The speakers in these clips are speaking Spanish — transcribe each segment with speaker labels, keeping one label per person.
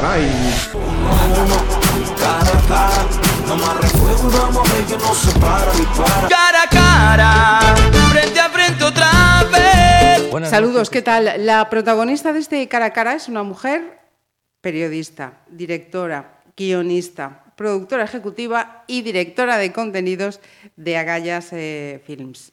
Speaker 1: caray.
Speaker 2: Cara a cara, frente a frente otra vez.
Speaker 3: Saludos, ¿qué tal? La protagonista de este cara a cara es una mujer periodista, directora, guionista, productora ejecutiva y directora de contenidos de Agallas eh, Films.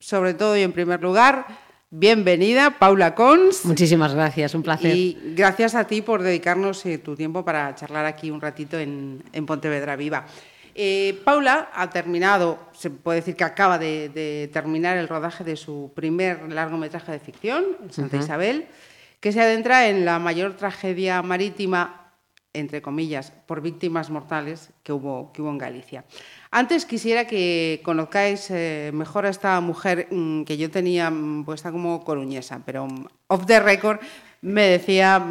Speaker 3: Sobre todo y en primer lugar, bienvenida Paula Cons.
Speaker 4: Muchísimas gracias, un placer.
Speaker 3: Y gracias a ti por dedicarnos eh, tu tiempo para charlar aquí un ratito en, en Pontevedra Viva. Eh, Paula ha terminado, se puede decir que acaba de, de, terminar el rodaje de su primer largometraje de ficción, Santa uh -huh. Isabel, que se adentra en la mayor tragedia marítima, entre comillas, por víctimas mortales que hubo, que hubo en Galicia. Antes quisiera que conozcáis eh, mejor a esta mujer mmm, que yo tenía mmm, puesta como coruñesa, pero mmm, off the record me decía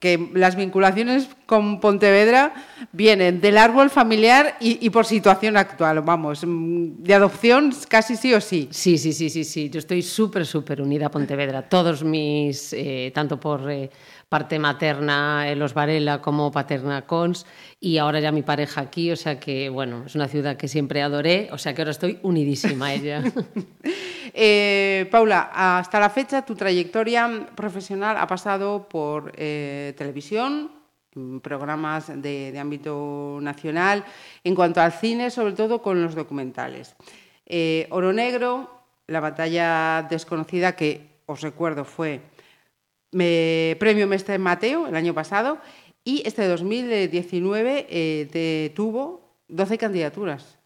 Speaker 3: que las vinculaciones con Pontevedra vienen del árbol familiar y, y por situación actual, vamos, de adopción casi sí o sí.
Speaker 4: Sí, sí, sí, sí, sí. Yo estoy súper, súper unida a Pontevedra. Todos mis, eh, tanto por eh, parte materna eh, Los Varela como paterna Cons y ahora ya mi pareja aquí, o sea que, bueno, es una ciudad que siempre adoré, o sea que ahora estoy unidísima a ella.
Speaker 3: eh, Paula, hasta la fecha tu trayectoria profesional ha pasado por eh, televisión, programas de, ámbito nacional, en cuanto al cine, sobre todo con los documentales. Oro Negro, La batalla desconocida, que os recuerdo fue premio Mestre Mateo el año pasado, y este 2019 eh, te tuvo 12 candidaturas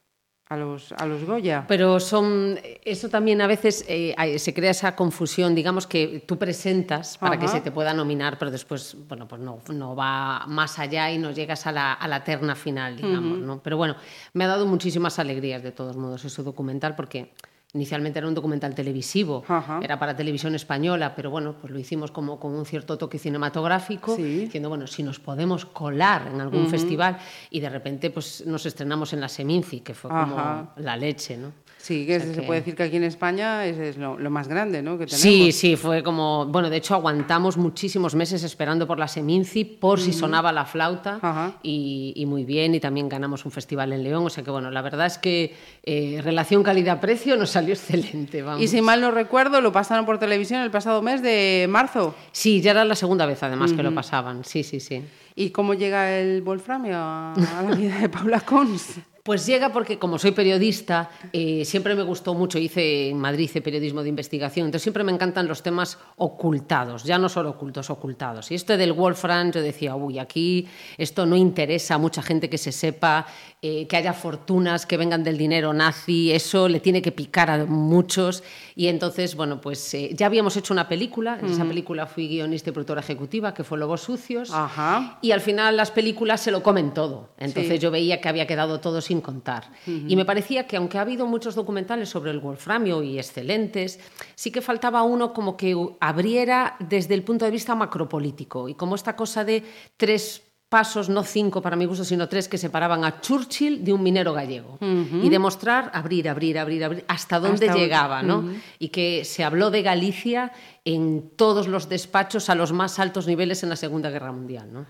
Speaker 3: a los, a los Goya.
Speaker 4: Pero son, eso también a veces eh, se crea esa confusión, digamos que tú presentas para Ajá. que se te pueda nominar, pero después, bueno, pues no, no va más allá y no llegas a la, a la terna final, digamos, uh -huh. ¿no? Pero bueno, me ha dado muchísimas alegrías de todos modos ese documental porque Inicialmente era un documental televisivo, Ajá. era para televisión española, pero bueno, pues lo hicimos como con un cierto toque cinematográfico, sí. diciendo, bueno, si nos podemos colar en algún uh -huh. festival y de repente pues nos estrenamos en la Seminci, que fue como Ajá. la leche, ¿no?
Speaker 3: Sí, que, o sea se puede decir que aquí en España es, es lo, lo, más grande, ¿no? Que tenemos.
Speaker 4: Sí, sí, fue como. Bueno, de hecho, aguantamos muchísimos meses esperando por la Seminci, por uh -huh. si sonaba la flauta, y, y, muy bien, y también ganamos un festival en León. O sea que, bueno, la verdad es que eh, relación calidad-precio nos salió excelente. Vamos.
Speaker 3: Y si mal no recuerdo, lo pasaron por televisión el pasado mes de marzo.
Speaker 4: Sí, ya era la segunda vez, además, uh -huh. que lo pasaban. Sí, sí, sí.
Speaker 3: ¿Y cómo llega el Wolframio a, a la vida de Paula Cons?
Speaker 4: Pues llega porque, como soy periodista, eh, siempre me gustó mucho, hice en Madrid hice periodismo de investigación, entonces siempre me encantan los temas ocultados, ya no solo ocultos, ocultados. Y esto del Wolfram, yo decía, uy, aquí esto no interesa a mucha gente que se sepa, eh, que haya fortunas que vengan del dinero nazi, eso le tiene que picar a muchos. Y entonces, bueno, pues eh, ya habíamos hecho una película, en mm. esa película fui guionista y productora ejecutiva, que fue Lobos Sucios,
Speaker 3: Ajá.
Speaker 4: y al final las películas se lo comen todo. Entonces sí. yo veía que había quedado todo sin contar. Uh -huh. Y me parecía que aunque ha habido muchos documentales sobre el wolframio y excelentes, sí que faltaba uno como que abriera desde el punto de vista macropolítico y como esta cosa de tres pasos, no cinco para mi gusto, sino tres que separaban a Churchill de un minero gallego. Uh -huh. Y demostrar, abrir, abrir, abrir, abrir, hasta dónde hasta llegaba, ¿no? Uh -huh. Y que se habló de Galicia en todos los despachos a los más altos niveles en la Segunda Guerra Mundial, ¿no?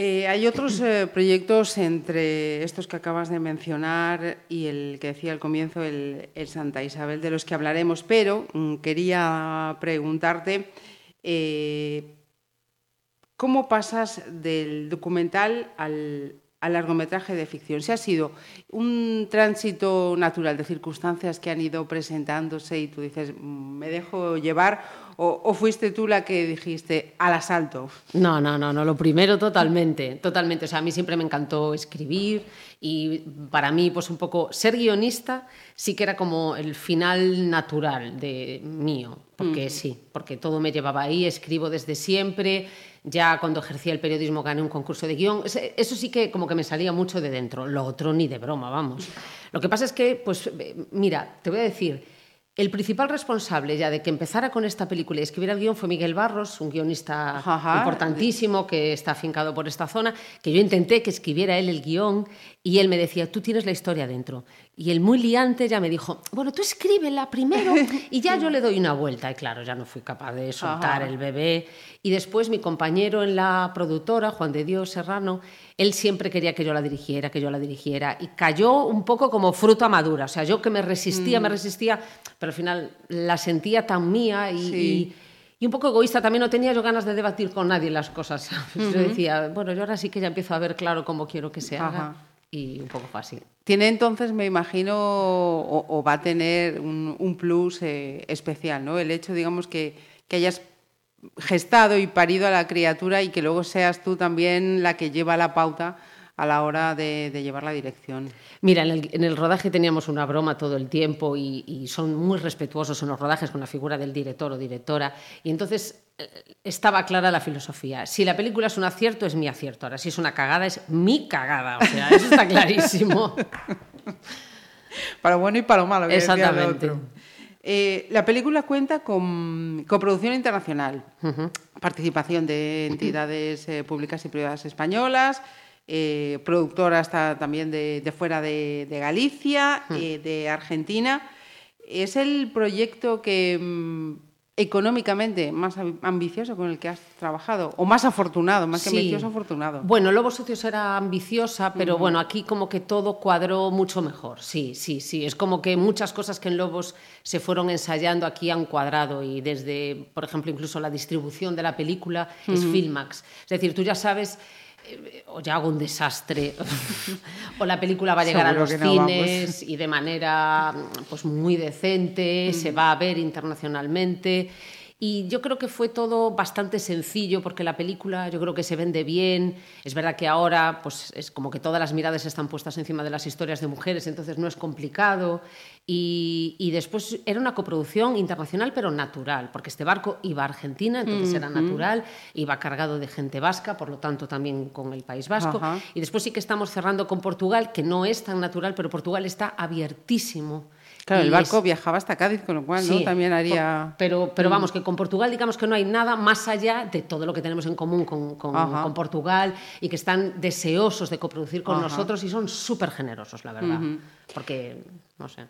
Speaker 3: Eh, hay otros eh, proyectos entre estos que acabas de mencionar y el que decía al comienzo, el, Santa Isabel, de los que hablaremos, pero mm, quería preguntarte eh, cómo pasas del documental al, al largometraje de ficción. Si ha sido un tránsito natural de circunstancias que han ido presentándose y tú dices, mm, me dejo llevar ¿O, ¿O, fuiste tú la que dijiste al asalto?
Speaker 4: No, no, no, no, lo primero totalmente, totalmente. O sea, a mí siempre me encantó escribir y para mí, pues un poco, ser guionista sí que era como el final natural de mío, porque mm. sí, porque todo me llevaba ahí, escribo desde siempre, ya cuando ejercía el periodismo gané un concurso de guion, eso sí que como que me salía mucho de dentro, lo otro ni de broma, vamos. Lo que pasa es que, pues eh, mira, te voy a decir, el principal responsable ya de que empezara con esta película y escribiera el guion fue Miguel Barros, un guionista Ajá. importantísimo que está afincado por esta zona, que yo intenté que escribiera él el guion y él me decía, tú tienes la historia dentro. Y el muy liante ya me dijo, bueno, tú escríbela primero y ya yo le doy una vuelta. Y claro, ya no fui capaz de soltar
Speaker 3: Ajá.
Speaker 4: el bebé. Y después mi compañero en la productora, Juan de Dios Serrano, él siempre quería que yo la dirigiera, que yo la dirigiera. Y cayó un poco como fruta madura. O sea, yo que me resistía,
Speaker 3: Mm.
Speaker 4: me resistía, pero al final la sentía tan mía y...
Speaker 3: Sí.
Speaker 4: y- y un poco egoísta, también no tenía yo ganas de debatir con nadie las cosas. ¿sabes? Yo decía, bueno, yo ahora sí que ya empiezo a ver claro cómo quiero que se haga.
Speaker 3: Ajá.
Speaker 4: Y un poco así.
Speaker 3: Tiene entonces, me imagino, o, va a tener un, un plus eh, especial, ¿no? El hecho, digamos, que, que hayas gestado y parido a la criatura y que luego seas tú también la que lleva la pauta a la hora de, de llevar la dirección.
Speaker 4: Mira, en el, en el rodaje teníamos una broma todo el tiempo y, y son muy respetuosos en los rodajes con la figura del director o directora. Y entonces eh, estaba clara la filosofía. Si la película es un acierto, es mi acierto. Ahora, si es una cagada, es mi cagada. O sea, eso está clarísimo.
Speaker 3: Para lo bueno y para lo malo.
Speaker 4: Exactamente.
Speaker 3: otro. Eh, la película cuenta con, con producción internacional, participación de entidades eh, públicas y privadas españolas, eh, productoras ta- también de, de fuera de, de Galicia, eh, de Argentina. ¿Es el proyecto que mm, económicamente más am- ambicioso con el que has trabajado? ¿O más afortunado? Más que
Speaker 4: Sí.
Speaker 3: ambicioso, afortunado.
Speaker 4: Bueno, Lobos Socios era ambiciosa, pero bueno, aquí como que todo cuadró mucho mejor. Sí, sí, sí. Es como que muchas cosas que en Lobos se fueron ensayando aquí han cuadrado y desde, por ejemplo, incluso la distribución de la película es Filmax. Es decir, tú ya sabes... eh, O ya hago un desastre, o la película va a llegar
Speaker 3: Seguro
Speaker 4: a los
Speaker 3: vamos.
Speaker 4: cines y de manera pues muy decente, se va a ver internacionalmente. Y yo creo que fue todo bastante sencillo porque la película yo creo que se vende bien. Es verdad que ahora pues es como que todas las miradas están puestas encima de las historias de mujeres, entonces no es complicado. Y, y después era una coproducción internacional pero natural, porque este barco iba a Argentina, entonces era natural, iba cargado de gente vasca, por lo tanto también con el País Vasco.
Speaker 3: Ajá.
Speaker 4: Y después sí que estamos cerrando con Portugal, que no es tan natural, pero Portugal está abiertísimo.
Speaker 3: Claro, el
Speaker 4: Y
Speaker 3: barco
Speaker 4: es-
Speaker 3: viajaba hasta Cádiz, con lo cual ¿no?
Speaker 4: Sí,
Speaker 3: también
Speaker 4: por-
Speaker 3: haría...
Speaker 4: Pero, pero vamos, que con Portugal digamos que no hay nada más allá de todo lo que tenemos en común con, con- con Portugal y que están deseosos de coproducir con
Speaker 3: Ajá.
Speaker 4: nosotros y son súper generosos, la verdad. Porque, no sé.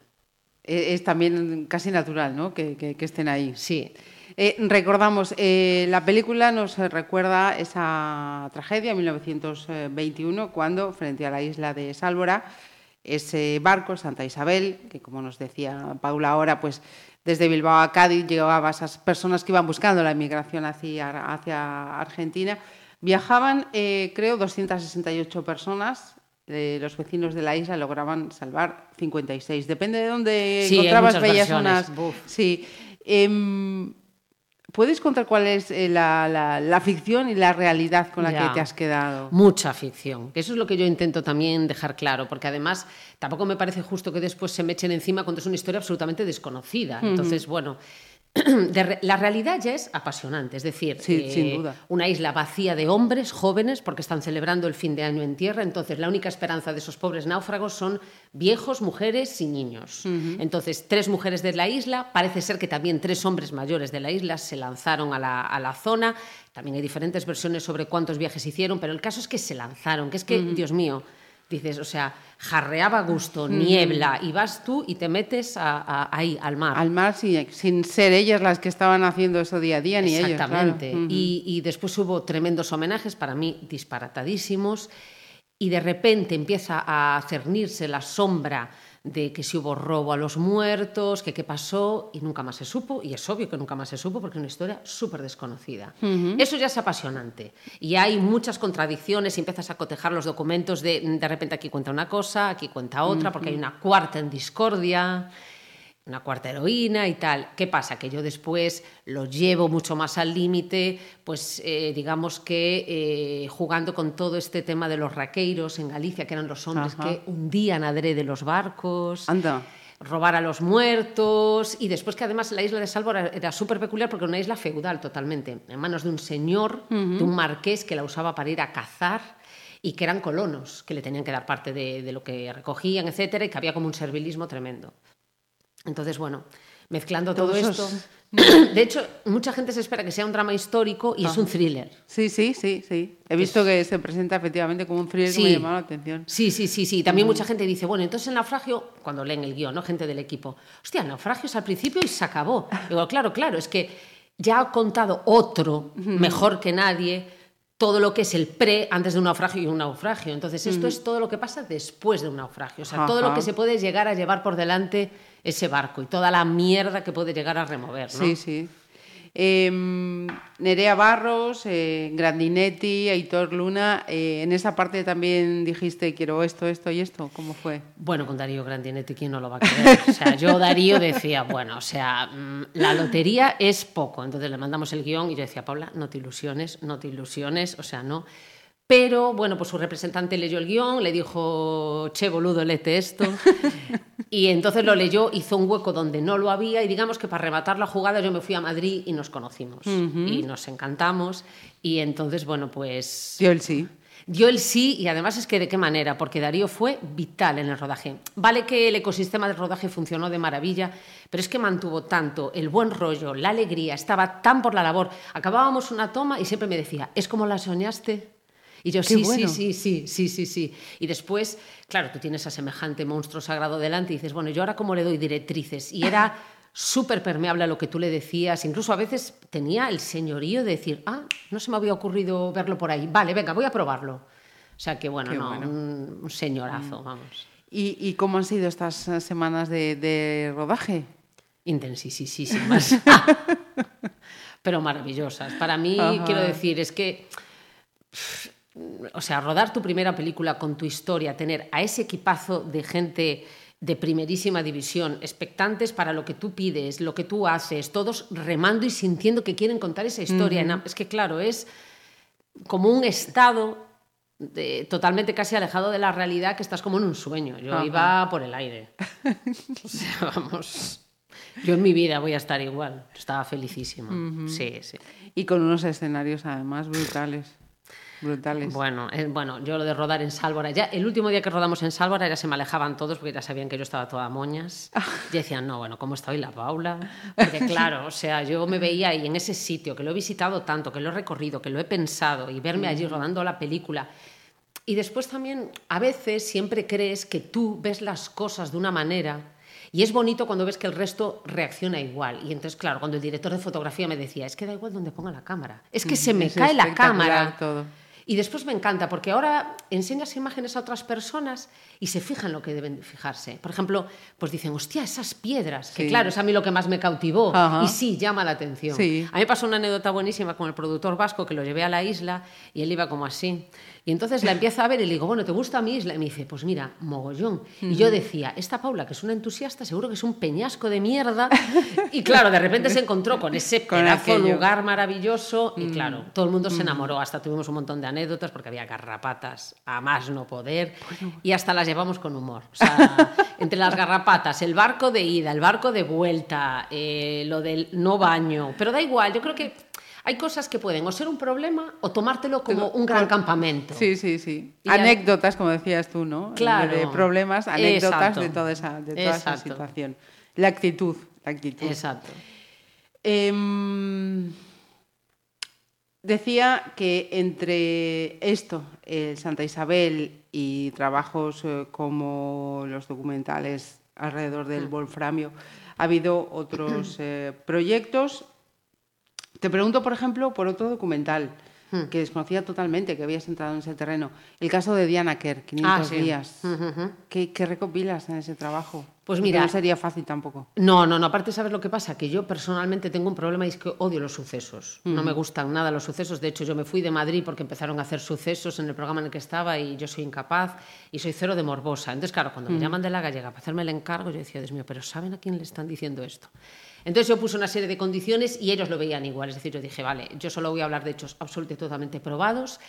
Speaker 3: Eh, es también casi natural ¿no? que, que- que estén ahí.
Speaker 4: Sí.
Speaker 3: Eh, recordamos, eh, la película nos recuerda esa tragedia en 1921, cuando frente a la isla de Sálvora, ese barco, Santa Isabel, que como nos decía Paula ahora, pues desde Bilbao a Cádiz llevaba a esas personas que iban buscando la inmigración hacia, hacia Argentina, viajaban, eh, creo, 268 personas. eh, los vecinos de la isla lograban salvar 56. Depende de dónde
Speaker 4: Sí,
Speaker 3: encontrabas, veías unas.
Speaker 4: Buf.
Speaker 3: Sí. Em, ¿Puedes contar cuál es eh, la, la- la ficción y la realidad con la
Speaker 4: Ya.
Speaker 3: que te has quedado?
Speaker 4: Mucha ficción. Eso es lo que yo intento también dejar claro, porque además tampoco me parece justo que después se me echen encima cuando es una historia absolutamente desconocida. Entonces, bueno, de la realidad ya es apasionante, es decir,
Speaker 3: Sí,
Speaker 4: eh,
Speaker 3: sin duda.
Speaker 4: una isla vacía de hombres jóvenes porque están celebrando el fin de año en tierra, entonces la única esperanza de esos pobres náufragos son viejos, mujeres y niños. Entonces, tres mujeres de la isla, parece ser que también tres hombres mayores de la isla se lanzaron a la, a la zona. También hay diferentes versiones sobre cuántos viajes hicieron, pero el caso es que se lanzaron, que es que, Dios mío, dices, o sea, jarreaba gusto, niebla, y vas tú y te metes a- a- ahí, al mar.
Speaker 3: Al mar, sí, sin ser ellas las que estaban haciendo eso día a día, ni ellos.
Speaker 4: Exactamente. Y, y después hubo tremendos homenajes, para mí disparatadísimos, y de repente empieza a cernirse la sombra de que si hubo robo a los muertos, que qué pasó, y nunca más se supo, y es obvio que nunca más se supo porque es una historia súper desconocida. Eso ya es apasionante. Y hay muchas contradicciones y empiezas a cotejar los documentos de de repente aquí cuenta una cosa, aquí cuenta otra, porque hay una cuarta en discordia una cuarta heroína y tal. ¿Qué pasa? Que yo después lo llevo mucho más al límite, pues eh, digamos que eh, jugando con todo este tema de los raqueiros en Galicia, que eran los hombres
Speaker 3: Ajá.
Speaker 4: que hundían adrede los barcos.
Speaker 3: Anda.
Speaker 4: robar a los muertos y después que además la isla de Salvo era, era súper peculiar porque era una isla feudal totalmente, en manos de un señor, de un marqués que la usaba para ir a cazar y que eran colonos, que le tenían que dar parte de, de lo que recogían, etcétera, y que había como un servilismo tremendo. Entonces, bueno, mezclando todo esto... De hecho, mucha gente se espera que sea un drama histórico y es un thriller.
Speaker 3: Sí, sí, sí, sí. He visto que se presenta efectivamente como un thriller que me
Speaker 4: Sí.
Speaker 3: llamó la atención.
Speaker 4: Sí, sí, sí, sí. También mucha gente dice, bueno, entonces el naufragio, cuando leen el guion, ¿no? Gente del equipo, hostia, el naufragio es al principio y se acabó. Digo, claro, claro, es que ya ha contado otro, mejor que nadie, todo lo que es el pre antes de un naufragio y un naufragio. Entonces, esto es todo lo que pasa después de un naufragio. O sea, todo lo que se puede llegar a llevar por delante ese barco y toda la mierda que puede llegar a remover, ¿no?
Speaker 3: Sí, sí. Eh, Nerea Barros, eh, Grandinetti, Aitor Luna, eh, en esa parte también dijiste quiero esto, esto y esto. ¿Cómo fue?
Speaker 4: Bueno, con Darío Grandinetti, ¿quién no lo va a querer? O sea, yo Darío decía, bueno, o sea, mm, la lotería es poco. Entonces le mandamos el guion y yo decía, Paula, no te ilusiones, no te ilusiones, o sea, no. Pero bueno, pues su representante leyó el guion, le dijo, che, boludo, léete esto. Y entonces lo leyó, hizo un hueco donde no lo había y digamos que para rematar la jugada yo me fui a Madrid y nos conocimos. Y nos encantamos. Y entonces, bueno, pues...
Speaker 3: Yo el sí.
Speaker 4: Dio el sí y además es que de qué manera, porque Darío fue vital en el rodaje. Vale que el ecosistema del rodaje funcionó de maravilla, pero es que mantuvo tanto el buen rollo, la alegría, estaba tan por la labor. Acabábamos una toma y siempre me decía, ¿es como la soñaste? Y yo,
Speaker 3: Qué
Speaker 4: sí,
Speaker 3: bueno.
Speaker 4: sí, sí, sí, sí, sí, sí. Y después, claro, tú tienes a semejante monstruo sagrado delante y dices, bueno, yo ahora cómo le doy directrices. Y era súper permeable a lo que tú le decías. Incluso a veces tenía el señorío de decir, ah, no se me había ocurrido verlo por ahí. Vale, venga, voy a probarlo. O sea que, bueno,
Speaker 3: Qué
Speaker 4: no,
Speaker 3: bueno. Mm.
Speaker 4: Un, señorazo, vamos.
Speaker 3: ¿Y, y cómo han sido estas eh, semanas de, de rodaje?
Speaker 4: Intensísimas. Pero maravillosas. Para mí,
Speaker 3: Ajá.
Speaker 4: quiero decir, es que o sea, rodar tu primera película con tu historia, tener a ese equipazo de gente de primerísima división, expectantes para lo que tú pides, lo que tú haces, todos remando y sintiendo que quieren contar esa historia. En am- Es que, claro, es como un estado de- totalmente casi alejado de la realidad que estás como en un sueño. Yo
Speaker 3: Ajá.
Speaker 4: iba por el aire. O sea, vamos. Yo en mi vida voy a estar igual. Estaba felicísima. Sí, sí.
Speaker 3: Y con unos escenarios además brutales. Brutales.
Speaker 4: Bueno, eh, bueno, yo lo de rodar en Sálvora, ya el último día que rodamos en Sálvora ya se me alejaban todos porque ya sabían que yo estaba toda moñas. Y decían, no, bueno, ¿cómo está hoy la Paula? Porque claro, o sea, yo me veía ahí en ese sitio, que lo he visitado tanto, que lo he recorrido, que lo he pensado, y verme allí rodando la película. Y después también, a veces siempre crees que tú ves las cosas de una manera y es bonito cuando ves que el resto reacciona igual. Y entonces, claro, cuando el director de fotografía me decía, es que da igual donde ponga la cámara, es que se me
Speaker 3: Es
Speaker 4: cae la cámara.
Speaker 3: todo.
Speaker 4: Y después me encanta, porque ahora enseñas imágenes a otras personas y se fijan lo que deben fijarse. Por ejemplo, pues dicen, hostia, esas piedras, que
Speaker 3: Sí.
Speaker 4: claro, es a mí lo que más me cautivó.
Speaker 3: Ajá.
Speaker 4: Y sí, llama la atención.
Speaker 3: Sí.
Speaker 4: A mí me pasó una anécdota buenísima con el productor vasco que lo llevé a la isla y él iba como así. Y entonces la empiezo a ver y le digo, bueno, ¿te gusta mi isla? Y me dice, pues mira, mogollón. Y yo decía, esta Paula, que es una entusiasta, seguro que es un peñasco de mierda. Y claro, de repente se encontró con ese pedazo lugar maravilloso y claro, todo el mundo se enamoró. Hasta tuvimos un montón de anécdotas porque había garrapatas a más no poder y hasta las llevamos con humor. O sea, entre las garrapatas, el barco de ida, el barco de vuelta, eh, lo del no baño. Pero da igual, yo creo que hay cosas que pueden o ser un problema o tomártelo como un gran campamento.
Speaker 3: Sí, sí, sí.
Speaker 4: Y
Speaker 3: anécdotas, como decías tú, ¿no?
Speaker 4: Claro.
Speaker 3: De problemas, anécdotas
Speaker 4: Exacto.
Speaker 3: de toda, esa, de toda esa
Speaker 4: Exacto.
Speaker 3: situación. La actitud, la actitud.
Speaker 4: Exacto.
Speaker 3: Em, decía que entre esto, el Santa Isabel y trabajos eh, como los documentales alrededor del wolframio, ha habido otros eh, proyectos. Te pregunto, por ejemplo, por otro documental que desconocía totalmente, que habías entrado en ese terreno. El caso de Diana Kerr, 500
Speaker 4: Ah, sí.
Speaker 3: días.
Speaker 4: Ujú, ujú.
Speaker 3: ¿Qué, qué recopilas en ese trabajo?
Speaker 4: Pues
Speaker 3: Porque
Speaker 4: mira-
Speaker 3: No sería fácil tampoco.
Speaker 4: No, no, no. Aparte, ¿sabes lo que pasa? Que yo personalmente tengo un problema y es que odio los sucesos. No me gustan nada los sucesos. De hecho, yo me fui de Madrid porque empezaron a hacer sucesos en el programa en el que estaba y yo soy incapaz y soy cero de morbosa. Entonces, claro, cuando me llaman de la gallega para hacerme el encargo, yo decía, Dios mío, pero ¿saben a quién le están diciendo esto? Entonces yo puse una serie de condiciones y ellos lo veían igual. Es decir, yo dije, vale, yo solo voy a hablar de hechos absolutamente totalmente probados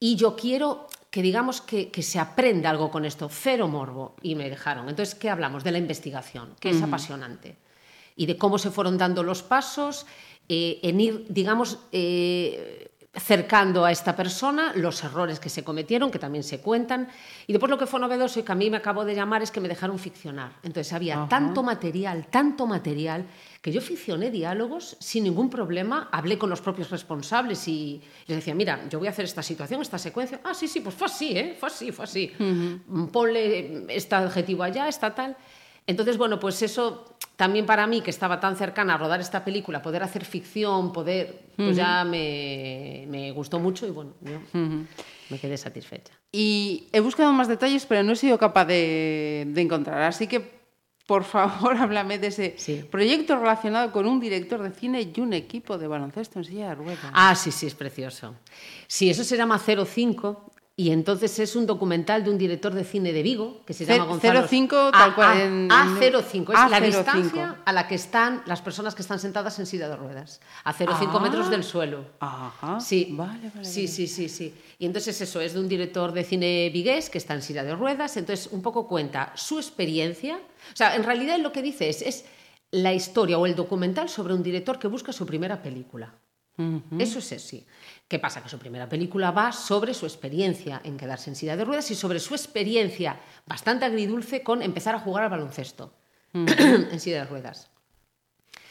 Speaker 4: y yo quiero que digamos que, que se aprenda algo con esto, cero morbo. Y me dejaron. Entonces, ¿qué hablamos? De la investigación, que es apasionante. Y de cómo se fueron dando los pasos eh, en ir, digamos, eh, cercando a esta persona los errores que se cometieron, que también se cuentan. Y después lo que fue novedoso y que a mí me acabo de llamar es que me dejaron ficcionar. Entonces había
Speaker 3: Ajá.
Speaker 4: tanto material, tanto material, que yo ficcioné diálogos sin ningún problema. Hablé con los propios responsables y les decía, mira, yo voy a hacer esta situación, esta secuencia. Ah, sí, sí, pues fue así, ¿eh? Fue así, fue así. Ponle este adjetivo allá, esta tal. Entonces, bueno, pues eso también para mí, que estaba tan cercana a rodar esta película, poder hacer ficción, poder, pues ya me, me gustó mucho y bueno, yo me quedé satisfecha.
Speaker 3: Y he buscado más detalles, pero no he sido capaz de, de encontrar. Así que, por favor, háblame de ese
Speaker 4: Sí.
Speaker 3: proyecto relacionado con un director de cine y un equipo de baloncesto en silla de ruedas.
Speaker 4: Ah, sí, sí, es precioso. Sí, eso se llama 05 y entonces es un documental de un director de cine de Vigo que se llama Gonzalo...
Speaker 3: 05 tal
Speaker 4: A-
Speaker 3: cual
Speaker 4: A-
Speaker 3: en-
Speaker 4: A05, es la
Speaker 3: A05.
Speaker 4: distancia a la que están las personas que están sentadas en silla de ruedas. A 0,5
Speaker 3: Ah.
Speaker 4: metros del suelo.
Speaker 3: Ajá.
Speaker 4: Sí,
Speaker 3: Vale, vale.
Speaker 4: sí, sí, sí, sí. Y entonces eso es de un director de cine vigués que está en silla de ruedas, entonces un poco cuenta su experiencia. O sea, en realidad lo que dice es, es la historia o el documental sobre un director que busca su primera película. Eso es así. ¿Qué pasa? Que su primera película va sobre su experiencia en quedarse en silla de ruedas y sobre su experiencia bastante agridulce con empezar a jugar al baloncesto en silla de ruedas.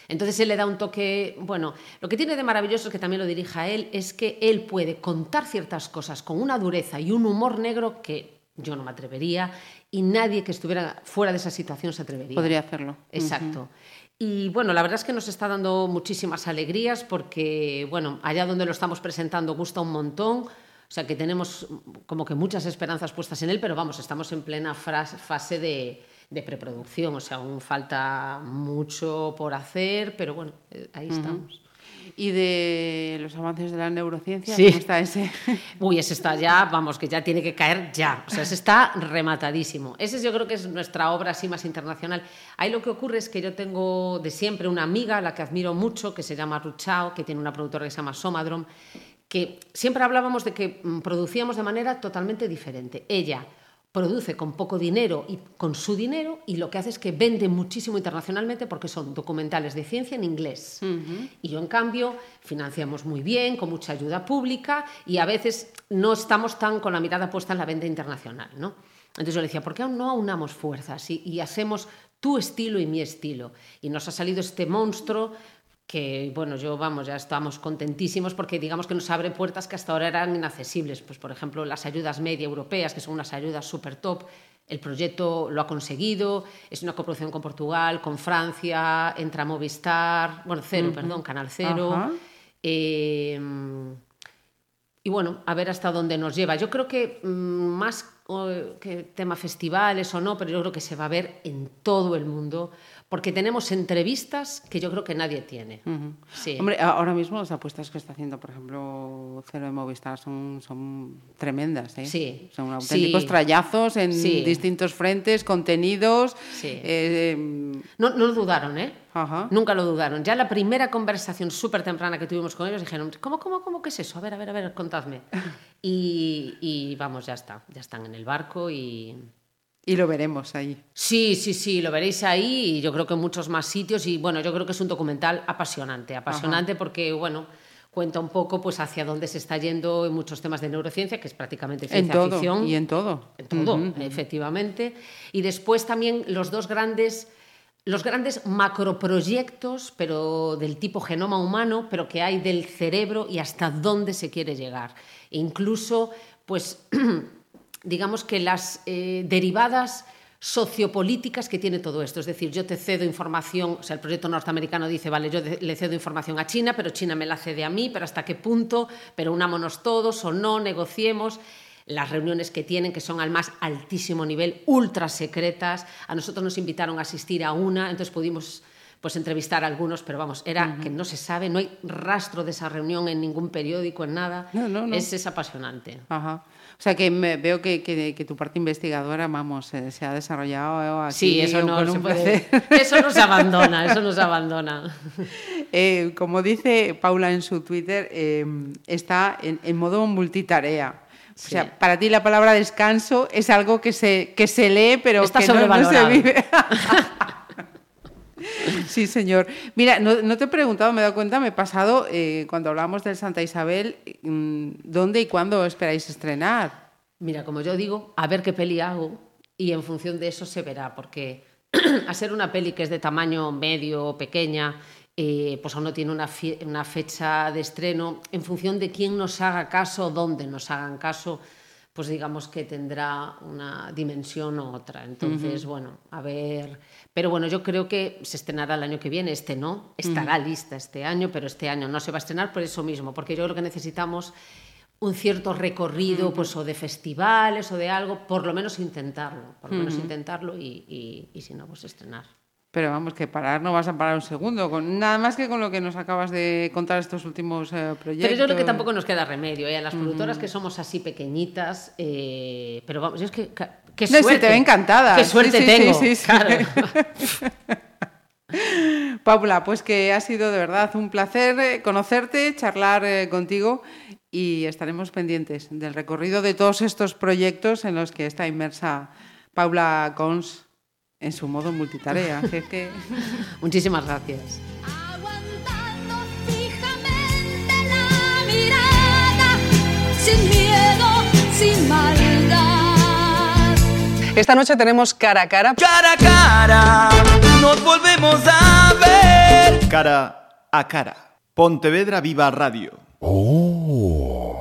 Speaker 4: Entonces él le da un toque, bueno, lo que tiene de maravilloso es que también lo dirija él, es que él puede contar ciertas cosas con una dureza y un humor negro que yo no me atrevería y nadie que estuviera fuera de esa situación se atrevería.
Speaker 3: Podría hacerlo.
Speaker 4: Exacto. Y bueno, la verdad es que nos está dando muchísimas alegrías porque, bueno, allá donde lo estamos presentando gusta un montón. O sea que tenemos como que muchas esperanzas puestas en él, pero vamos, estamos en plena fase de, de preproducción. O sea, aún falta mucho por hacer, pero bueno, eh, ahí estamos.
Speaker 3: Y de los avances de la neurociencia,
Speaker 4: Sí.
Speaker 3: ¿cómo está ese?
Speaker 4: Uy, ese está ya, vamos, que ya tiene que caer ya. O sea, ese está rematadísimo. Ese yo creo que es nuestra obra así más internacional. Ahí lo que ocurre es que yo tengo de siempre una amiga, a la que admiro mucho, que se llama Ruchao, que tiene una productora que se llama Somadrom, que siempre hablábamos de que mm, producíamos de manera totalmente diferente. Ella produce con poco dinero y con su dinero y lo que hace es que vende muchísimo internacionalmente porque son documentales de ciencia en inglés. Y yo, en cambio, financiamos muy bien, con mucha ayuda pública y a veces no estamos tan con la mirada puesta en la venta internacional. ¿no? Entonces yo le decía, ¿por qué no aunamos fuerzas y, y hacemos tu estilo y mi estilo? Y nos ha salido este monstruo que bueno, yo vamos, ya estamos contentísimos porque digamos que nos abre puertas que hasta ahora eran inaccesibles. Pues por ejemplo, las ayudas media europeas, que son unas ayudas súper top, el proyecto lo ha conseguido, es una coproducción con Portugal, con Francia, entra Movistar, bueno, Cero, perdón, Canal Cero. Eh, y bueno, a ver hasta dónde nos lleva. Yo creo que mm, más eh, que tema festivales o no, pero yo creo que se va a ver en todo el mundo, porque tenemos entrevistas que yo creo que nadie tiene. Sí.
Speaker 3: Hombre, ahora mismo las apuestas que está haciendo, por ejemplo, Cero de Movistar son, son tremendas. ¿eh?
Speaker 4: Sí.
Speaker 3: Son auténticos
Speaker 4: Sí.
Speaker 3: trayazos en distintos frentes, contenidos.
Speaker 4: Sí.
Speaker 3: eh,
Speaker 4: No, no lo dudaron, ¿eh?
Speaker 3: Ajá.
Speaker 4: Nunca lo dudaron. Ya la primera conversación súper temprana que tuvimos con ellos dijeron, ¿cómo, cómo, cómo qué es eso? A ver, a ver, a ver, contadme. Y, y vamos, ya está. Ya están en el barco y...
Speaker 3: y lo veremos ahí.
Speaker 4: Sí, sí, sí, lo veréis ahí y yo creo que en muchos más sitios y bueno, yo creo que es un documental apasionante, apasionante porque bueno, cuenta un poco pues hacia dónde se está yendo en muchos temas de neurociencia, que es prácticamente
Speaker 3: En
Speaker 4: ciencia
Speaker 3: todo.
Speaker 4: ficción.
Speaker 3: Y en todo.
Speaker 4: En todo, efectivamente. Y después también los dos grandes, los grandes macroproyectos, pero del tipo genoma humano, pero que hay del cerebro y hasta dónde se quiere llegar. E incluso, pues, digamos que las eh, derivadas sociopolíticas que tiene todo esto. Es decir, yo te cedo información, o sea, el proyecto norteamericano dice, vale, yo le cedo información a China, pero China me la cede a mí, pero hasta qué punto, pero unámonos todos o no, negociemos las reuniones que tienen, que son al más altísimo nivel, ultra secretas. A nosotros nos invitaron a asistir a una, entonces pudimos pues entrevistar a algunos, pero vamos, era que no se sabe, no hay rastro de esa reunión en ningún periódico, en nada.
Speaker 3: No, no, no.
Speaker 4: Es, es apasionante.
Speaker 3: Ajá. O sea que me- veo que, que- que tu parte investigadora, vamos, eh, se ha desarrollado aquí
Speaker 4: Sí, eso no, se puede- eso no se abandona, eso no se abandona.
Speaker 3: Eh, como dice Paula en su Twitter, eh, está en, en modo multitarea. O sea, para ti la palabra descanso es algo que se, que se lee, pero
Speaker 4: Está
Speaker 3: que no- no, se vive. Sí, señor. Mira, no, te he preguntado, me he dado cuenta, me he pasado, eh, cuando hablamos del Santa Isabel, mm, ¿dónde y cuándo esperáis estrenar?
Speaker 4: Mira, como yo digo, a ver qué peli hago y en función de eso se verá, porque a ser una peli que es de tamaño medio o pequeña, eh, pues aún no tiene una, una, fecha de estreno, en función de quién nos haga caso, dónde nos hagan caso, pues digamos que tendrá una dimensión u otra. Entonces, bueno, a ver. Pero bueno, yo creo que se estrenará el año que viene, este no, estará lista este año, pero este año no se va a estrenar por eso mismo, porque yo creo que necesitamos un cierto recorrido, pues o de festivales o de algo, por lo menos intentarlo, por lo menos intentarlo y, y si no, pues estrenar.
Speaker 3: Pero vamos, que parar no vas a parar un segundo, con, nada más que con lo que nos acabas de contar estos últimos eh, proyectos.
Speaker 4: Pero yo creo que tampoco nos queda remedio, ¿eh? las productoras que somos así pequeñitas, eh, pero vamos, yo es que... Qué suerte,
Speaker 3: te ve encantada.
Speaker 4: Qué suerte tengo, claro.
Speaker 3: Paula, pues que ha sido de verdad un placer eh, conocerte, charlar contigo y estaremos pendientes del recorrido de todos estos proyectos en los que está inmersa Paula Cons en su modo multitarea. que...
Speaker 4: Muchísimas gracias.
Speaker 1: sin miedo, sin maldad. Esta noche tenemos cara a cara.
Speaker 2: Cara a cara, nos volvemos a ver.
Speaker 5: Cara a cara. Pontevedra Viva Radio. Oh.